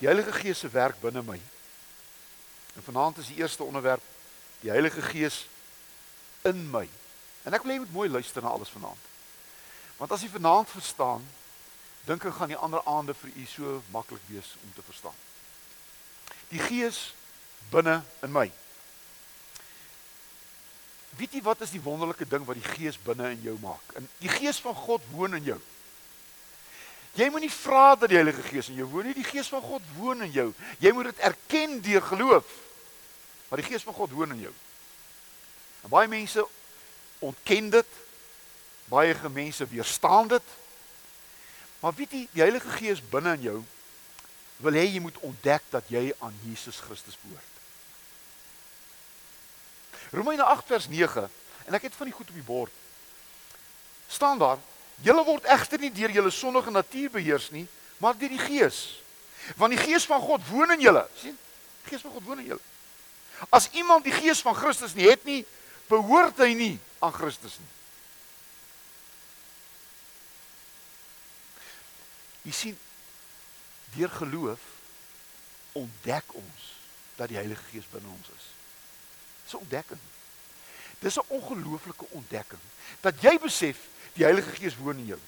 Die Heilige Gees se werk binne my. En vanaand is die eerste onderwerp die Heilige Gees in my. En ek wil hê jy moet mooi luister na alles vanaand. Want as jy vanaand verstaan, dink ek gaan die ander aande vir u so maklik wees om te verstaan. Die Gees binne in my. Weet jy wat is die wonderlike ding wat die Gees binne in jou maak? En die Gees van God woon in jou. Jy moenie vra dat die Heilige Gees in jou woon nie, die Gees van God woon in jou. Jy moet dit erken deur geloof. Maar die Gees van God woon in jou. En baie mense ontken dit. Baie mense weerstaan dit. Maar weet jy, die Heilige Gees binne in jou wil hê jy moet ontdek dat jy aan Jesus Christus behoort. Romeine 8 vers 9 en ek het van die goed op die bord. staan daar: Julle word egter nie deur julle sondige natuur beheers nie, maar deur die Gees. Want die Gees van God woon in julle. sien? Die Gees van God woon in julle. As iemand die Gees van Christus nie het nie, behoort hy nie aan Christus nie. Jy sien deur geloof ontdek ons dat die Heilige Gees binne ons is. Dis 'n ontdekking. Dis 'n ongelooflike ontdekking dat jy besef die Heilige Gees woon in jou.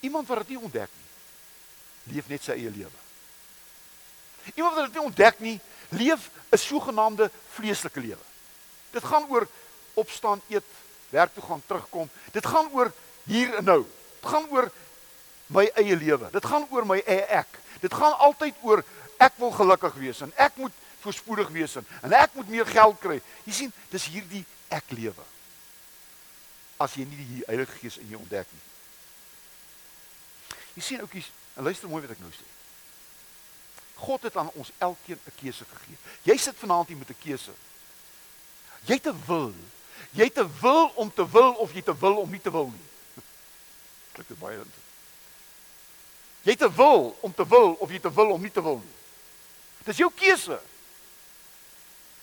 Iemand wat dit nie ontdek nie, leef net sy eie lewe. Iemand wat dit nie ontdek nie, leef 'n sogenaamde vleeslike lewe. Dit gaan oor opstaan, eet, werk toe gaan, terugkom. Dit gaan oor hier en nou. Dit gaan oor my eie lewe. Dit gaan oor my eie ek. Dit gaan altyd oor ek wil gelukkig wees en ek moet voorspoedig wees en, en ek moet meer geld kry. Jy sien, dis hierdie ek lewe. As jy nie die Heilige Gees in jou ontdek nie. Jy sien oukies, en luister mooi wat ek nou sê. God het aan ons elkeen 'n keuse gegee. Jy sit vanaand hier met 'n keuse. Jy te wil. Jy te wil om te wil of jy te wil om nie te wil nie. Klink dit baie interessant. Jy te wil om te wil of jy te wil om nie te wil nie. Dis jou keuse.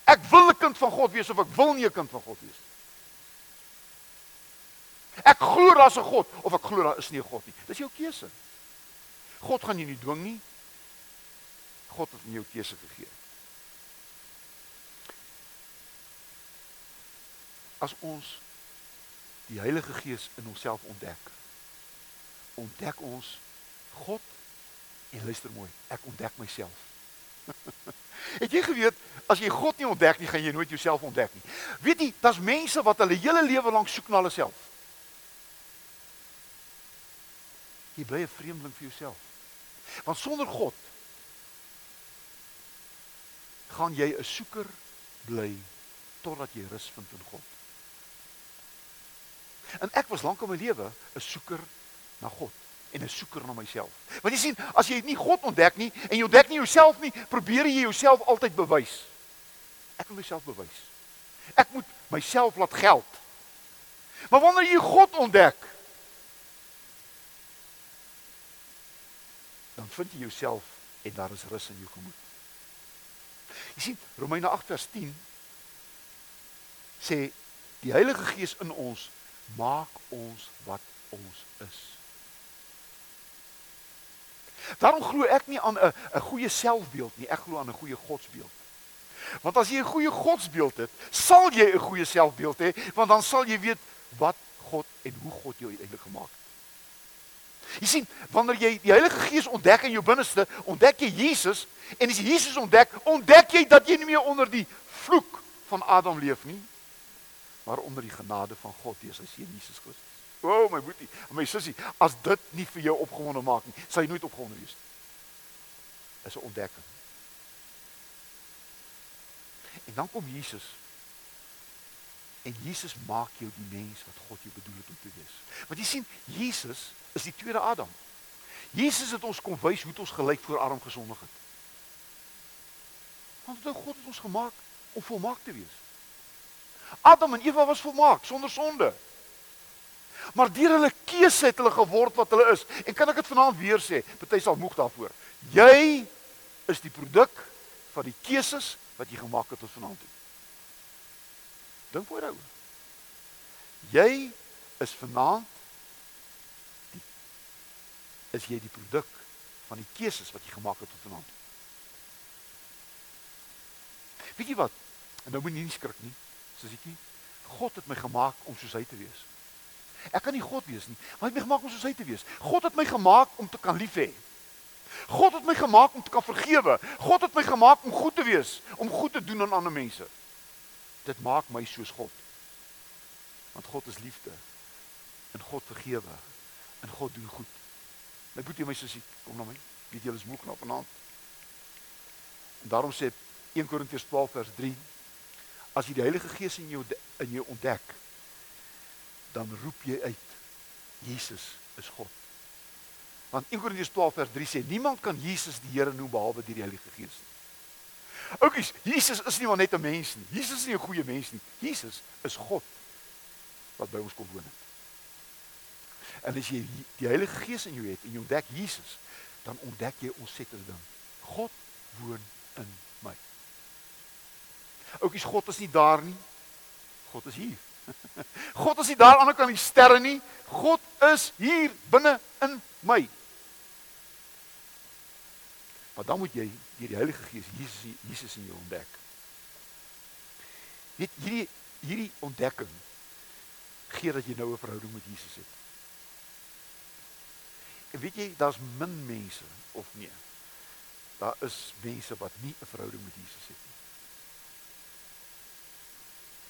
Ek wil 'n kind van God wees of ek wil nie 'n kind van God wees nie. Ek glo daar's 'n God of ek glo daar is nie 'n God nie. Dis jou keuse. God gaan jou nie dwing nie. God het jou keuse gegee. As ons die Heilige Gees in onsself ontdek, ontdek ons God en luister mooi, ek ontdek myself. Het jy geweet as jy God nie ontdek nie, gaan jy nooit jouself ontdek nie. Weet jy, daar's mense wat hulle hele lewe lank soek na hulle self. Jy bly 'n vreemdeling vir jouself. Want sonder God gaan jy 'n soeker bly totdat jy rus vind in God. En ek was lank in my lewe 'n soeker na God en 'n soeker na myself. Want jy sien, as jy nie God ontdek nie en jy ontdek nie jouself nie, probeer jy jouself altyd bewys. Ek wil myself bewys. Ek moet myself laat geld. Maar wanneer jy God ontdek, dan vind jy jouself en daar is rus in jou gemoed. Jy sien, Romeine 8 vers 10 sê die Heilige Gees in ons maak ons wat ons is. Daarom glo ek nie aan 'n 'n goeie selfbeeld nie, ek glo aan 'n goeie godsbeeld. Want as jy 'n goeie godsbeeld het, sal jy 'n goeie selfbeeld hê, want dan sal jy weet wat God en hoe God jou uiteindelik gemaak het. Jy sien, wanneer jy die Heilige Gees ontdek in jou binneste, ontdek jy Jesus en as jy Jesus ontdek, ontdek jy dat jy nie meer onder die vloek van Adam leef nie, maar onder die genade van God deur sy seun Jesus Christus. O, oh, my boetie, my sussie, as dit nie vir jou opgewonde maak nie, sal jy nooit opgewonde wees nie. Is 'n ontdekking. En dan kom Jesus. En Jesus maak jou die mens wat God jou bedoel het om te wees. Want jy sien, Jesus is die tweede Adam. Jesus het ons kom wys hoe dit ons gelyk voor Adam gesondig het. Want dit God het ons gemaak om volmaak te wees. Adam en Eva was volmaak sonder sonde. Maar deur hulle keuse het hulle geword wat hulle is. En kan ek dit vanaand weer sê? Party sal moeg daarvoor. Jy is die produk van die keuses wat jy gemaak het tot vanaand toe. Dink oor daaroor. Jy is vanaand die is jy die produk van die keuses wat jy gemaak het tot vanaand. Weet jy wat? En nou moet jy nie skrik nie. Soos ek nie. God het my gemaak om soos hy te wees. Ek kan nie God wees nie, maar hy het my gemaak om soos hy te wees. God het my gemaak om te kan lief hê. God het my gemaak om te kan vergewe. God het my gemaak om goed te wees, om goed te doen aan ander mense. Dit maak my soos God. Want God is liefde. En God vergewe. En God doen goed. My boetie my sussie, kom na my. Weet jy is moeg knap vanaand. En daarom sê 1 Korintiërs 12 vers 3 as jy die Heilige Gees in jou in jou ontdek dan roep jy uit Jesus is God. Want 1 Korintiërs 12 vers 3 sê niemand kan Jesus die Here noem behalwe deur die Heilige Gees nie. Oukies, Jesus is nie maar net 'n mens nie. Jesus is nie 'n goeie mens nie. Jesus is God wat by ons kom woon het. En as jy die Heilige Gees in jou het en jy ontdek Jesus, dan ontdek jy ontsettende ding. God woon in my. Oukies, God is nie daar nie. God is hier. God is nie daar aan die ander kant die sterre nie. God is hier binne in my. Maar dan moet jy deur die Heilige Gees Jesus Jesus in jou ontdek. Weet hierdie hierdie ontdekking gee dat jy nou 'n verhouding met Jesus het. En weet jy, daar's min mense of nee. Daar is mense wat nie 'n verhouding met Jesus het nie.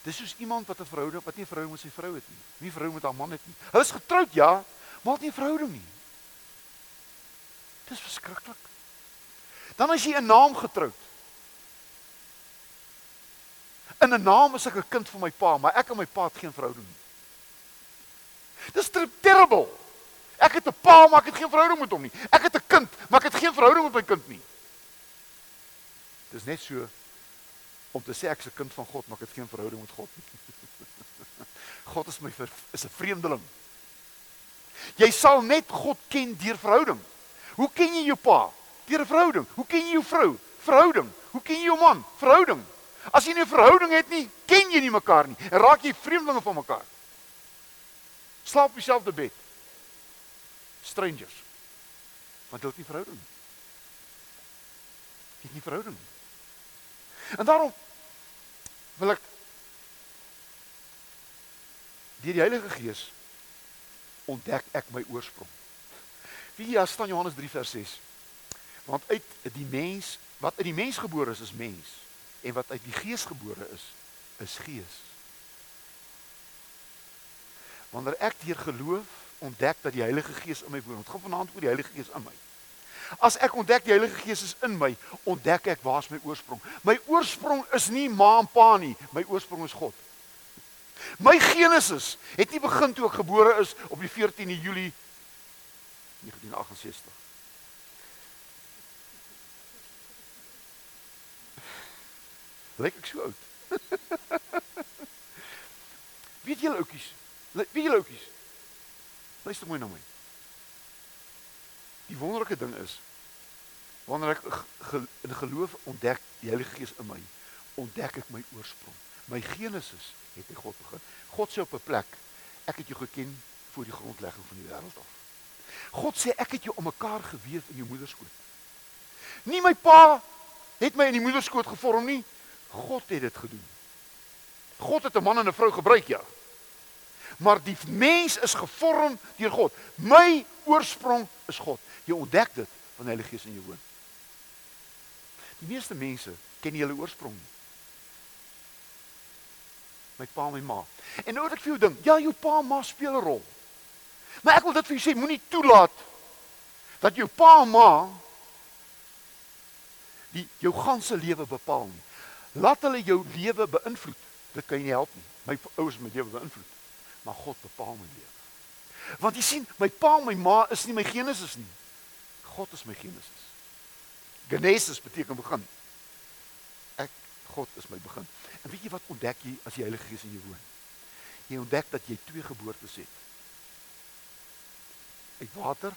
Dis soos iemand wat 'n verhouding wat nie 'n verhouding met sy vrou het nie. Nie 'n verhouding met haar man het nie. Hulle is getroud ja, maar het nie 'n verhouding nie. Dis verskriklik. Dan as jy 'n naam getroud. In 'n naam is ek 'n kind van my pa, maar ek en my pa het geen verhouding nie. Dis terrible. Ek het 'n pa, maar ek het geen verhouding met hom nie. Ek het 'n kind, maar ek het geen verhouding met my kind nie. Dis net so om te sê ek's 'n kind van God, maar ek het geen verhouding met God nie. God is my is 'n vreemdeling. Jy sal net God ken deur verhouding. Hoe ken jy jou pa? Deur verhouding. Hoe ken jy jou vrou? Verhouding. Hoe ken jy jou man? Verhouding. As jy nie 'n verhouding het nie, ken jy nie mekaar nie en raak jy vreemdelinge van mekaar. Slaap dieselfde bed. Strangers. Want hulle het nie verhouding nie. Het nie verhouding nie. En daarom wil ek deur die Heilige Gees ontdek ek my oorsprong. Wie hier staan Johannes 3 vers 6. Want uit die mens wat uit die mens gebore is is mens en wat uit die gees gebore is is gees. Wanneer ek deur geloof ontdek dat die Heilige Gees in my woon, want gaan vanaand oor die Heilige Gees in my. As ek ontdek die Heilige Gees is in my, ontdek ek waar's my oorsprong. My oorsprong is nie ma en pa nie, my oorsprong is God. My Genesis het nie begin toe ek gebore is op die 14de Julie 1968. Lyk ek so oud? Weet julle oudjies? Weet julle oudjies? Luister mooi na my. Die wonderlike ding is wanneer ek in geloof ontdek die Heilige Gees in my, ontdek ek my oorsprong. My Genesis het by God begin. God sê op 'n plek, ek het jou geken voor die grondlegging van die wêreld af. God sê ek het jou om mekaar gewewe in jou moederskoot. Nie my pa het my in die moederskoot gevorm nie. God het dit gedoen. God het 'n man en 'n vrou gebruik ja. Maar die mens is gevorm deur God. My oorsprong is God. Jy ontdek dit van die Heilige Gees in jou woon. Die meeste mense ken nie hulle oorsprong nie. My pa en my ma. En nou wat ek vir jou ding, ja, jou pa en ma speel 'n rol. Maar ek wil dit vir jou sê, moenie toelaat dat jou pa en ma die jou ganse lewe bepaal nie. Laat hulle jou lewe beïnvloed. Dit kan jy nie help nie. My ouers het my lewe beïnvloed. Maar God bepaal my lewe. Want jy sien, my pa en my ma is nie my genesis nie. God is my genesis. Genesis beteken begin. Ek God is my begin. En weet jy wat ontdek jy as die Heilige Gees in jou woon? Jy ontdek dat jy twee geboortes het. Uit water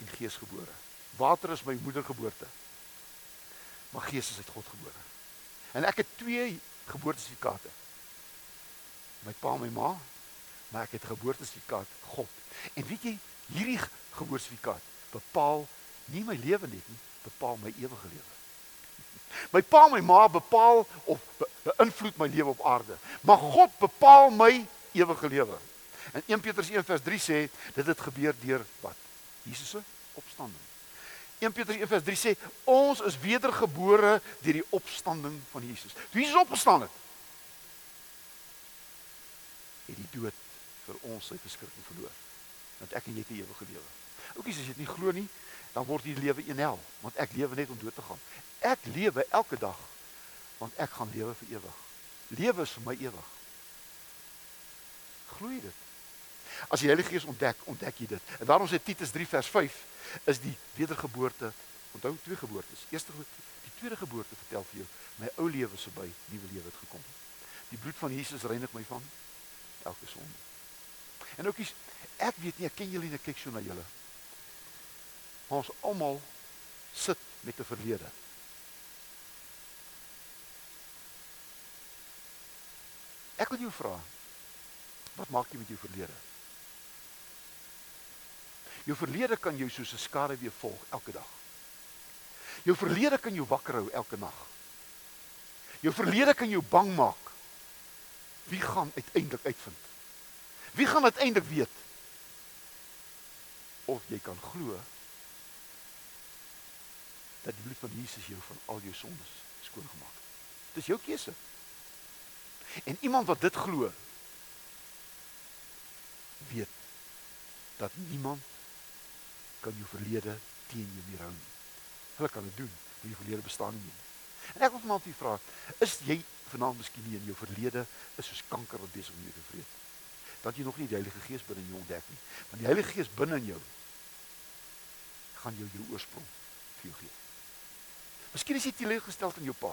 en gees gebore. Water is my moedergeboorte. Maar gees is uit God gebore. En ek het twee geboortesertifikate. My pa en my ma, maar ek het 'n geboortesertifikaat God. En weet jy, Hierdie geboortsertifikaat bepaal nie my lewe net nie, bepaal my ewige lewe. My pa en my ma bepaal of beïnvloed my lewe op aarde, maar God bepaal my ewige lewe. En 1 Petrus 1:3 sê dit het gebeur deur wat? Jesus se opstanding. 1 Petrus 1:3 sê ons is wedergebore deur die opstanding van Jesus. Toe Jesus opgestaan het, het die dood vir ons sy verskrikking verloor. Want ek en jy het die ewige lewe. Oukies, as jy dit nie glo nie, dan word die lewe een hel, want ek lewe net om dood te gaan. Ek lewe elke dag want ek gaan lewe vir ewig. Lewe is vir my ewig. Glo jy dit? As die Heilige Gees ontdek, ontdek jy dit. En daarom sê Titus 3 vers 5 is die wedergeboorte. Onthou twee geboortes. Eerste die tweede geboorte vertel vir jou my ou lewe is verby, nuwe lewe het gekom. Die bloed van Jesus reinig my van elke sonde. En oukies, ek weet nie, ek ken julle nie, ek kyk so na julle. Ons almal sit met 'n verlede. Ek wil jou vra. Wat maak jy met jou verlede? Jou verlede kan jou soos 'n skare weer volg elke dag. Jou verlede kan jou wakker hou elke nag. Jou verlede kan jou bang maak. Wie gaan uiteindelik uitvind? Wie gaan uiteindelik weet of jy kan glo dat die bloed van Jesus jou van al jou sondes skoon gemaak het? Dis jou keuse. En iemand wat dit glo weet dat niemand kan jou verlede teen jou meer hou nie. Hulle kan dit doen, jou verlede bestaan nie. En ek wil vanaand vir vra, is jy vanaand miskien nie in jou verlede is soos kanker wat besig om jou te vreet? Dat jy nog nie die Heilige Gees binne jou ontdek nie. Want die Heilige Gees binne in jou gaan jou jou oorsprong vir jou gee. Miskien is jy teleurgesteld in jou pa,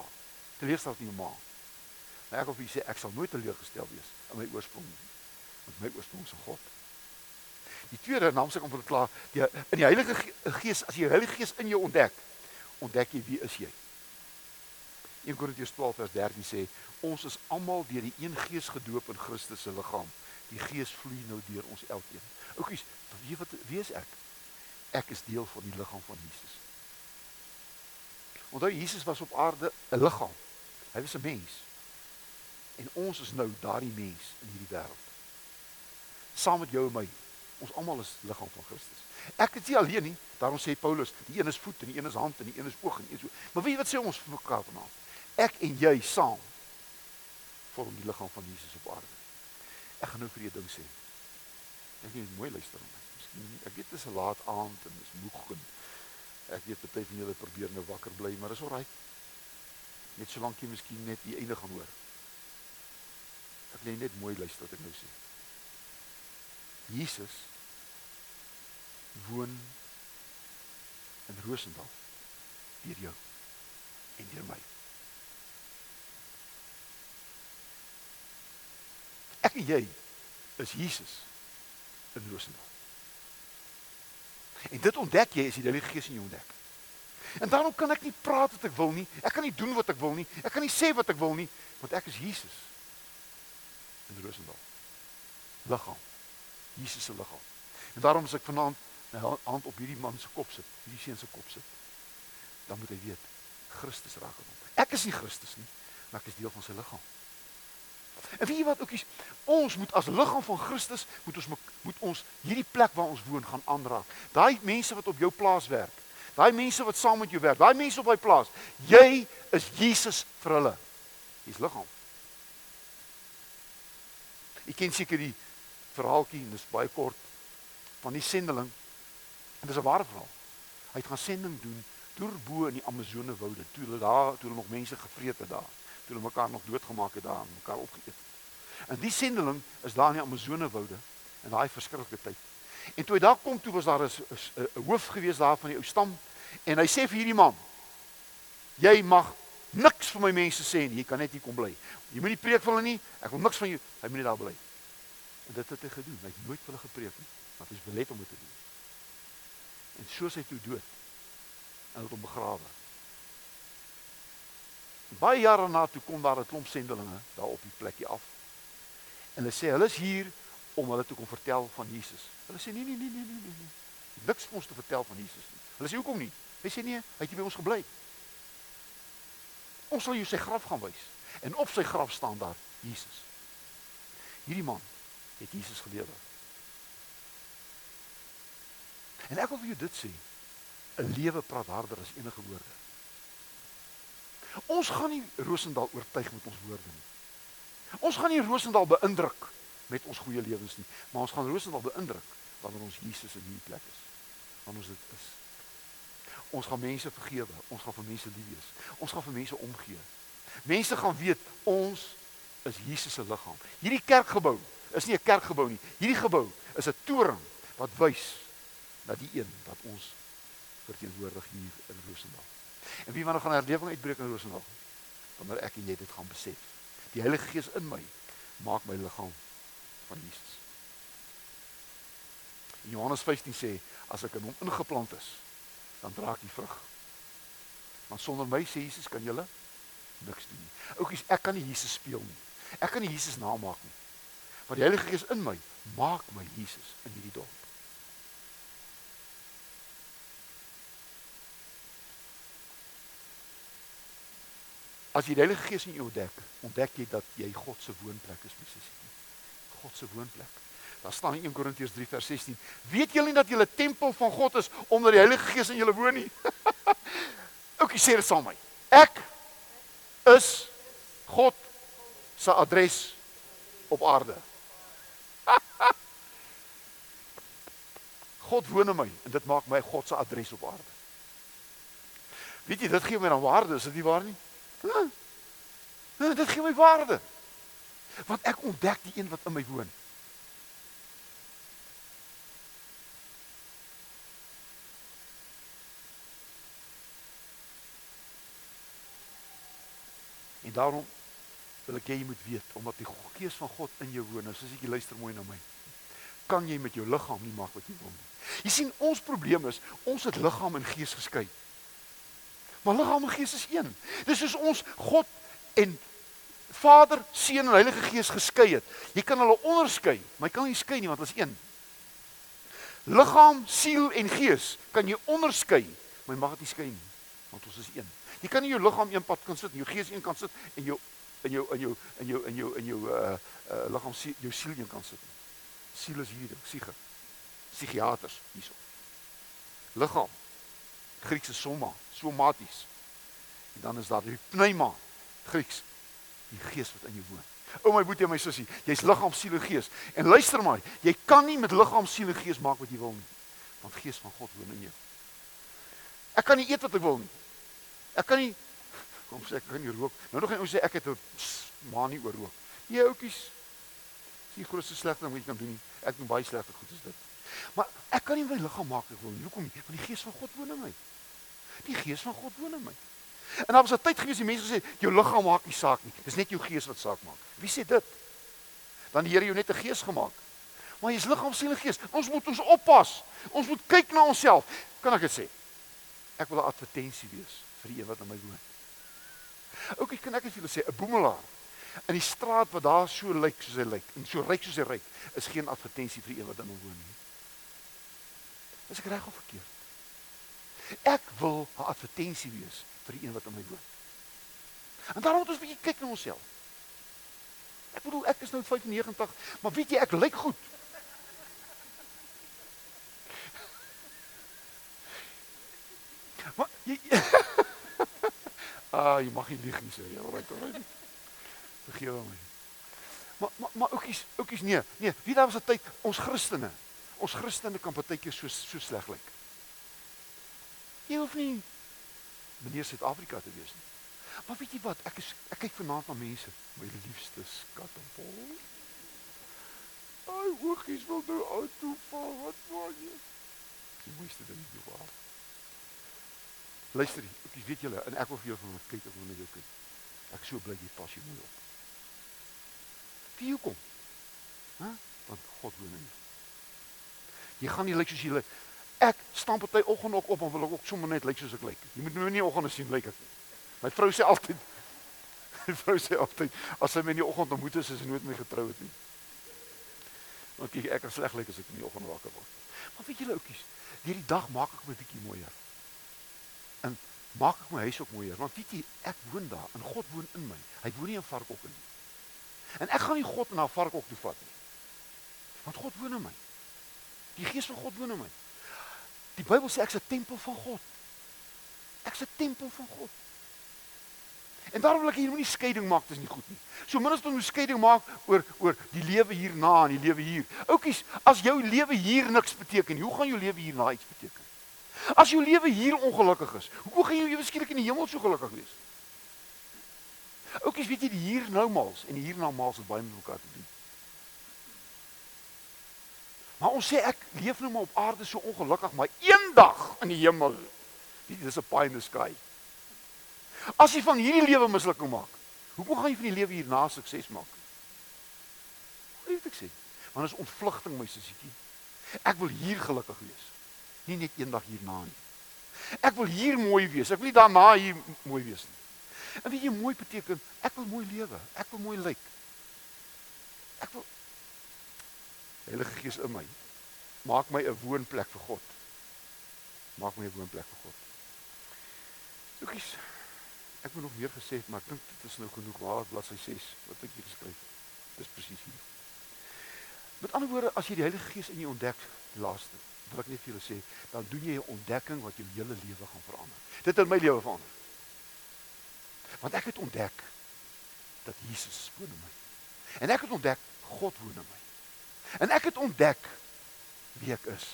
teleurgesteld in jou ma. Maar ek wil vir julle sê ek sal nooit teleurgestel wees in my oorsprong nie. Want my oorsprong is God. Die tweede naam sê om te klaar, die in die Heilige Gees, as jy die Heilige Gees in jou ontdek, ontdek jy wie is jy. 1 Korintiërs 12 vers 13 sê ons is almal deur die een Gees gedoop in Christus se liggaam. Die Gees vloei nou deur ons elkeen. Oukies, wie wat wie is ek? Ek is deel van die liggaam van Jesus. Onthou Jesus was op aarde 'n liggaam. Hy was 'n mens. En ons is nou daardie mens in hierdie wêreld. Saam met jou en my. Ons almal is liggaam van Christus. Ek is nie alleen nie. Daarom sê Paulus, die een is voet en die een is hand en die een is oog en een is so. Maar weet jy wat sê ons vir mekaar vanaand? Ek en jy saam vorm die liggaam van Jesus op aarde. Ek gaan nou vir jou ding sê. Ek moet mooi luister na my. Miskien ek weet dit is 'n laat aand en is moeg en ek weet baie van julle probeer nou wakker bly, maar is alraai. Net solank jy miskien net die einde gaan hoor. Ek lê net mooi luister wat ek nou sê. Jesus woon in Rosendal deur jou en deur my. Ek en jy is Jesus in Rosendal. En dit ontdek jy as jy die Heilige Gees in jou ontdek. En daarom kan ek nie praat wat ek wil nie. Ek kan nie doen wat ek wil nie. Ek kan nie sê wat ek wil nie, want ek is Jesus in Rosendal. Liggaam. Jesus se liggaam. En daarom as ek vanaand my hand op hierdie man se kop sit, hierdie seun se kop sit, dan moet hy weet Christus raak hom. Ek is nie Christus nie, maar ek is deel van sy liggaam. En weet jy wat ookies, ons moet as liggaam van Christus moet ons moet ons hierdie plek waar ons woon gaan aanraak. Daai mense wat op jou plaas werk, daai mense wat saam met jou werk, daai mense op daai plaas, jy is Jesus vir hulle. Jy's liggaam. Ek ken seker die verhaaltjie en dis baie kort van die sendeling. En dis 'n ware verhaal. Hy het gaan sending doen deur bo in die Amazone woude. Toe hulle daar, toe hulle nog mense gevreet het daar. Toe hulle mekaar nog doodgemaak het daar, mekaar opgeëet. En die sendeling is daar in die Amazone woude in daai verskriklike tyd. En toe hy daar kom, toe was daar 'n 'n hoof gewees daar van die ou stam en hy sê vir hierdie man: "Jy mag niks vir my mense sê nie. Jy kan net hier kom bly. Jy moet nie preek vir hulle nie. Ek wil niks van jou. Hy moet net daar bly. En dit het hy gedoen. Hy het nooit vir hulle gepreek nie, hy is belet om dit te doen. En so sy toe dood. En het hom begrawe. Baie jare na toe kom daar 'n klomp sendelinge daar op die plekkie af. En hulle sê hulle is hier om hulle te kom vertel van Jesus. Hulle sê nee nee nee nee nee nee. nee. Niks vir ons te vertel van Jesus nie. Hulle sê hoekom nie? Hy sê nee, hy het by ons gebly. Ons sal jou sy graf gaan wys en op sy graf staan daar Jesus. Hierdie man het Jesus gelewe. En ek wil vir jou dit sê. 'n Lewe praat harder as enige woorde. Ons gaan nie Rosendal oortuig met ons woorde nie. Ons gaan nie Rosendal beïndruk met ons goeie lewens nie, maar ons gaan Rosendal beïndruk wanneer ons Jesus in hierdie plek is. Wanneer ons dit is. Ons gaan mense vergewe, ons gaan vir mense lief wees. Ons gaan vir mense omgee. Mense gaan weet ons is Jesus se liggaam. Hierdie kerkgebou is nie 'n kerkgebou nie. Hierdie gebou is 'n toring wat wys na die een wat ons verteenwoordig hier in Rosendal. En wie wanneer gaan herlewing uitbreek in Rosendal? Wanneer ek en jy dit gaan besef. Die Heilige Gees in my maak my liggaam van Jesus. In Johannes 15 sê as ek in hom ingeplant is, dan dra ek die vrug. Maar sonder my sê Jesus kan julle niks doen nie. Oukies, ek kan nie Jesus speel nie. Ek kan nie Jesus namaak nie. Maar die Heilige Gees in my maak my Jesus in hierdie dorp. As jy die Heilige Gees in jou ontdek, ontdek jy dat jy God se woonplek is, presies. God se woonplek. Daar staan in 1 Korintiërs 3 vers 16: "Weet julle nie dat julle tempel van God is omdat die Heilige Gees in julle woon nie?" Oukie, sê dit saam met my. Ek is God se adres op aarde. God woon in my en dit maak my God se adres op aarde. Weet jy, dit gee my dan waarde, is dit nie waar nie? Ja. Ja, dit gee my waarde. Want ek ontdek die een wat in my woon. En daarom wil ek hê jy moet weet omdat die gees van God in jou woon, soos ek jy luister mooi na my. Kan jy met jou liggaam nie maak wat jy wil nie. Jy sien ons probleem is ons het liggaam en gees geskei. Maar liggaam en gees is een. Dis soos ons God en Vader, Seun en Heilige Gees geskei het. Jy kan hulle onderskei, maar jy kan nie skei nie want hulle is een. Liggaam, siel en gees kan jy onderskei, maar jy mag dit nie skei nie want ons is een. Jy kan nie jou liggaam een pad kan sit en jou gees een kan sit en jou in jou in jou in jou in jou in jou uh uh liggaam siel jou siel een kan sit. Siel is hierdie ding, siege. Psigiaters hierso. Liggaam. Griekse soma, somaties. En dan is daar die pneuma, Grieks. Die gees wat in jou woon. O my boetie en my sussie, jy's liggaam, siel en gees. En luister maar, jy kan nie met liggaam, siel en gees maak wat jy wil nie. Want gees van God woon in jou. Ek kan nie eet wat ek wil nie. Ek kan nie kom sê ek kan nie rook. Nou nog gaan ons sê ek het 'n manie oor rook. Nee ouetjies. Dis die grootste slegte ding wat jy kan doen nie. Ek doen baie slegte goed as dit. Maar ek kan nie my liggaam maak ek wil nie. Hoekom nie? Want die gees van God woon in my. Die gees van God woon in my. En daar was 'n tyd gewees die mense gesê jou liggaam maak nie saak nie. Dis net jou gees wat saak maak. Wie sê dit? Dan die Here jou net 'n gees gemaak. Maar jy's liggaam, siel en gees. Ons moet ons oppas. Ons moet kyk na onsself. Kan ek dit sê? Ek wil 'n advertensie wees vir die een wat aan my woon. Ook ek kan ek vir julle sê 'n boemelaar in die straat wat daar so lyk soos hy lyk en so ryk soos hy ryk is geen advertensie vir die een wat aan hom woon nie. Is ek reg of verkeerd? Ek wil 'n advertensie wees vir die een wat aan my woon. En daarom moet ons 'n bietjie kyk na onsself. Ek bedoel ek is nou 95, maar weet jy ek lyk goed. Maar jy Ah, jy mag nie lieg nie. Ja, right, right. Vergewe my. Maar maar maar oukies, oukies nee, nee, wie daar was 'n tyd ons Christene. Ons Christene kan partykeer so so sleg lyk. Jy hoef nie meneer Suid-Afrika te wees nie. Maar weet jy wat? Ek is ek kyk vanaand na mense, my liefste skat en pol. Ai, oogies wil nou uit toe val. Wat maak jy? Jy moes dit nie doen. Luister, ek weet julle en ek wil vir jou van kyk ek wil net jou kyk. Ek so bly jy pas jy mooi op. Wie hoekom? Hæ? Want God in jou. Jy gaan nie lyk soos jy lyk. Ek staan party oggend ook op en wil ek ook sommer net lyk soos ek lyk. Jy moet my nie oggend sien lyk ek. My vrou sê altyd My vrou sê altyd as sy my in die oggend ontmoet is, is sy nooit met my getrou het nie. Want kyk ek is sleg lyk as ek in die oggend wakker word. Maar weet julle oudjies, hierdie dag maak ek my bietjie mooier. En maak ek my huis ook mooier, want weet jy, ek woon daar en God woon in my. Hy woon nie in varkhokke nie. En ek gaan nie God na 'n varkhok toe vat nie. Want God woon in my. Die Gees van God woon in my. Die Bybel sê ek's 'n tempel van God. Ek's 'n tempel van God. En daarom wil ek hier moenie skeiding maak, dis nie goed nie. So min as ons skeiding maak oor oor die lewe hierna en die lewe hier. Oukies, as jou lewe hier niks beteken, hoe gaan jou lewe hierna iets beteken? As jou lewe hier ongelukkig is, hoe gaan jy eweskielik in die hemel so gelukkig wees? Oukies, weet jy die hier nou mals en die hierna mals het baie met mekaar te doen. Maar ons sê ek leef nou maar op aarde so ongelukkig, maar eendag in die hemel. Dit is 'n pie in the sky. As jy van hierdie lewe mislukking maak, hoekom gaan jy van die lewe hierna sukses maak? Hoe moet ek sê? Want dit is ontvlugting my sussietjie. Ek wil hier gelukkig wees. Nie net eendag hierna nie. Ek wil hier mooi wees. Ek wil nie daarna hier mooi wees nie. En weet jy mooi beteken ek wil mooi lewe. Ek wil mooi lyk. Ek wil Heilige Gees in my. Maak my 'n woonplek vir God. Maak my 'n woonplek vir God. Soekies. Ek moet nog meer gesê het, maar ek dink dit is nou genoeg. Waar is bladsy 6 wat ek hier geskryf het? Dis presies hier. Met ander woorde, as jy die Heilige Gees in jou ontdek, laaste, wil ek net vir julle sê, dan doen jy 'n ontdekking wat jou hele lewe gaan verander. Dit het my lewe verander. Want ek het ontdek dat Jesus woon in my. En ek het ontdek God woon in my. En ek het ontdek wie ek is.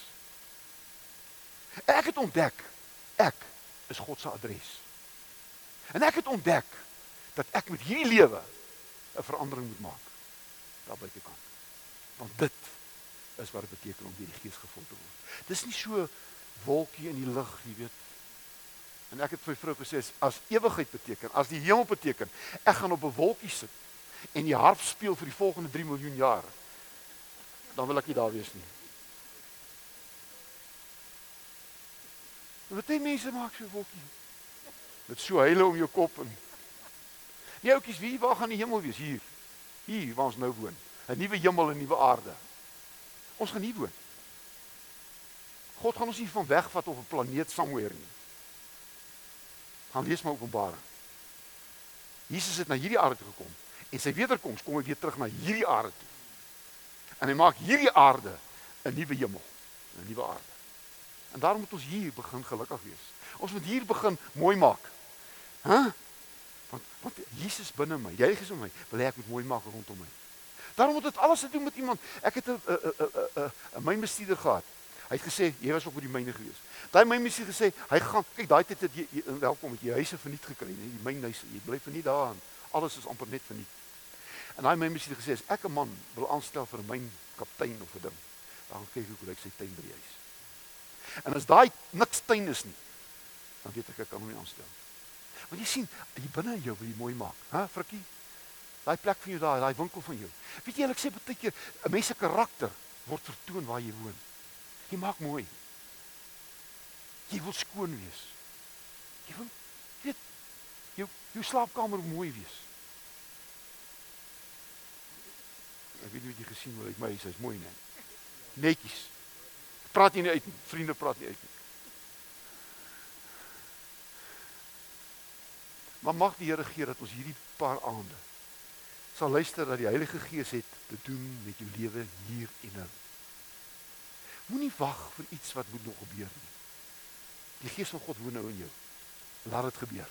Ek het ontdek ek is God se adres. En ek het ontdek dat ek met hierdie lewe 'n verandering moet maak daar buitekant. Want dit is wat dit beteken om deur die Gees gevul te word. Dis nie so wolkie in die lug, jy weet. En ek het vir vrou gesê as ewigheid beteken, as die hemel beteken, ek gaan op 'n wolkie sit en die harp speel vir die volgende 3 miljoen jaar. Dan wil ek nie daar wees nie. Wat dit mense maak so wolkie. Dit so heile om jou kop en Die ouetjies, wie waar gaan die hemel wees hier? Hier waar ons nou woon. 'n Nuwe hemel en nuwe aarde. Ons gaan hier woon. God gaan ons nie van wegvat op 'n planeet somewhere nie. Gaan lees maar Openbaring. Jesus het na hierdie aarde gekom en sy wederkoms kom hy weer terug na hierdie aarde toe. En hy maak hierdie aarde 'n nuwe hemel, 'n nuwe aarde. En daarom moet ons hier begin gelukkig wees. Ons moet hier begin mooi maak. Hæ? Huh? Want want Jesus binne my, Heilige Gees in my, wil hê ek moet mooi maak rondom my. Daarom moet dit alles te doen met iemand. Ek het 'n 'n 'n 'n mynbestuurder gehad. Hy het gesê jy was op by die myne gewees. Daai mynbestuurder gesê hy gaan kyk daai tyd het jy, jy welkom met jy huise verniet gekry, nee, die mynhuise. Jy bly verniet daarin. Alles is amper net verniet. En daai mynbestuurder gesê as ek 'n man wil aanstel vir 'n mynkaptein of 'n ding, dan kyk ek hoe lyk sy tuin by die huis. En as daai niks tuin is nie, dan weet ek ek kan hom nie aanstel nie. Want jy sien, hier binne jou wil jy mooi maak, hè, Frikkie? Daai plek van jou daai, daai winkel van jou. Weet jy, ek sê baie keer 'n mens se karakter word vertoon waar jy woon. Jy maak mooi. Jy wil skoon wees. Jy wil weet jou jou slaapkamer mooi wees. Ek weet nie wat jy gesien het, my huis is mooi net. Netjies. Praat nie uit nie. Vriende praat nie uit nie. Maar mag die Here gee dat ons hierdie paar aande sal luister dat die Heilige Gees het te doen met jou lewe hier en nou. Moenie wag vir iets wat moet nog gebeur nie. Die Gees van God woon nou in jou. Laat dit gebeur.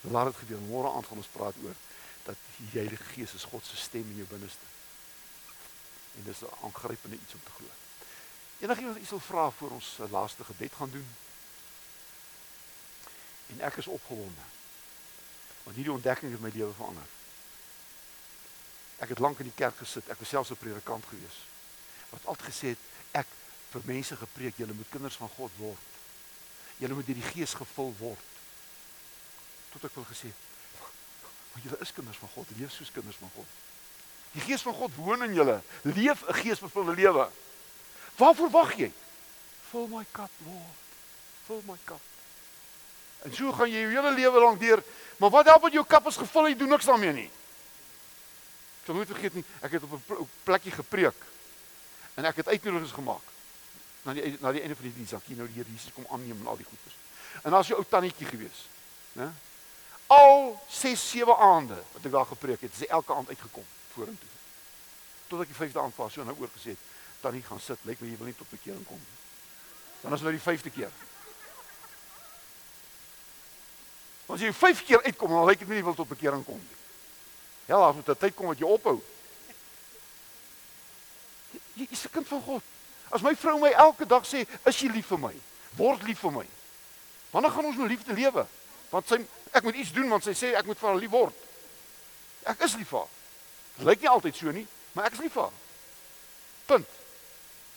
Laat dit gebeur. Môre aand gaan ons praat oor dat die Heilige Gees is God se stem in jou binneste. En dis 'n aangrypende iets om te glo. Enigiemand iets wil vra voor ons 'n laaste gebed gaan doen? En ek is opgewonde. Want hierdie ontdekking het my lewe verander. Ek het lank in die kerk gesit. Ek was selfs 'n predikant gewees. Wat altyd gesê het ek vir mense gepreek, julle moet kinders van God word. Julle moet deur die Gees gevul word. Tot ek wil gesê, want julle is kinders van God, leef soos kinders van God. Die Gees van God woon in julle. Leef 'n geesvervulde lewe. Waarvoor wag jy? Vul my kap, Lord. Vul my kap. En so gaan jy jou hele lewe lank deur, maar wat help as jou kap is gevul en jy doen niks daarmee nie? sal nooit vergeet nie, ek het op 'n plekkie gepreek. En ek het uitnodigings gemaak. Na die na die einde van die diens, dan nou die Here Jesus kom aanneem en al die goeders. En daar's 'n ou tannetjie gewees, né? Al 6, 7 aande wat ek daar gepreek het, sy elke aand uitgekom vorentoe. Tot ek die 5de aand was, so nou oorgesê het, tannie gaan sit, lyk my jy wil nie tot bekering kom nie. Dan is nou die 5de keer. As jy 5 keer uitkom, dan lyk dit nie jy wil tot bekering kom nie. Ja, daar moet 'n tyd kom wat jy ophou. Jy is 'n kind van God. As my vrou my elke dag sê, "Is jy lief vir my? Word lief vir my." Wanneer gaan ons nou liefde lewe? Want sy ek moet iets doen want sy sê ek moet vir haar lief word. Ek is lief vir haar. Dit lyk nie altyd so nie, maar ek is lief vir haar. Punt.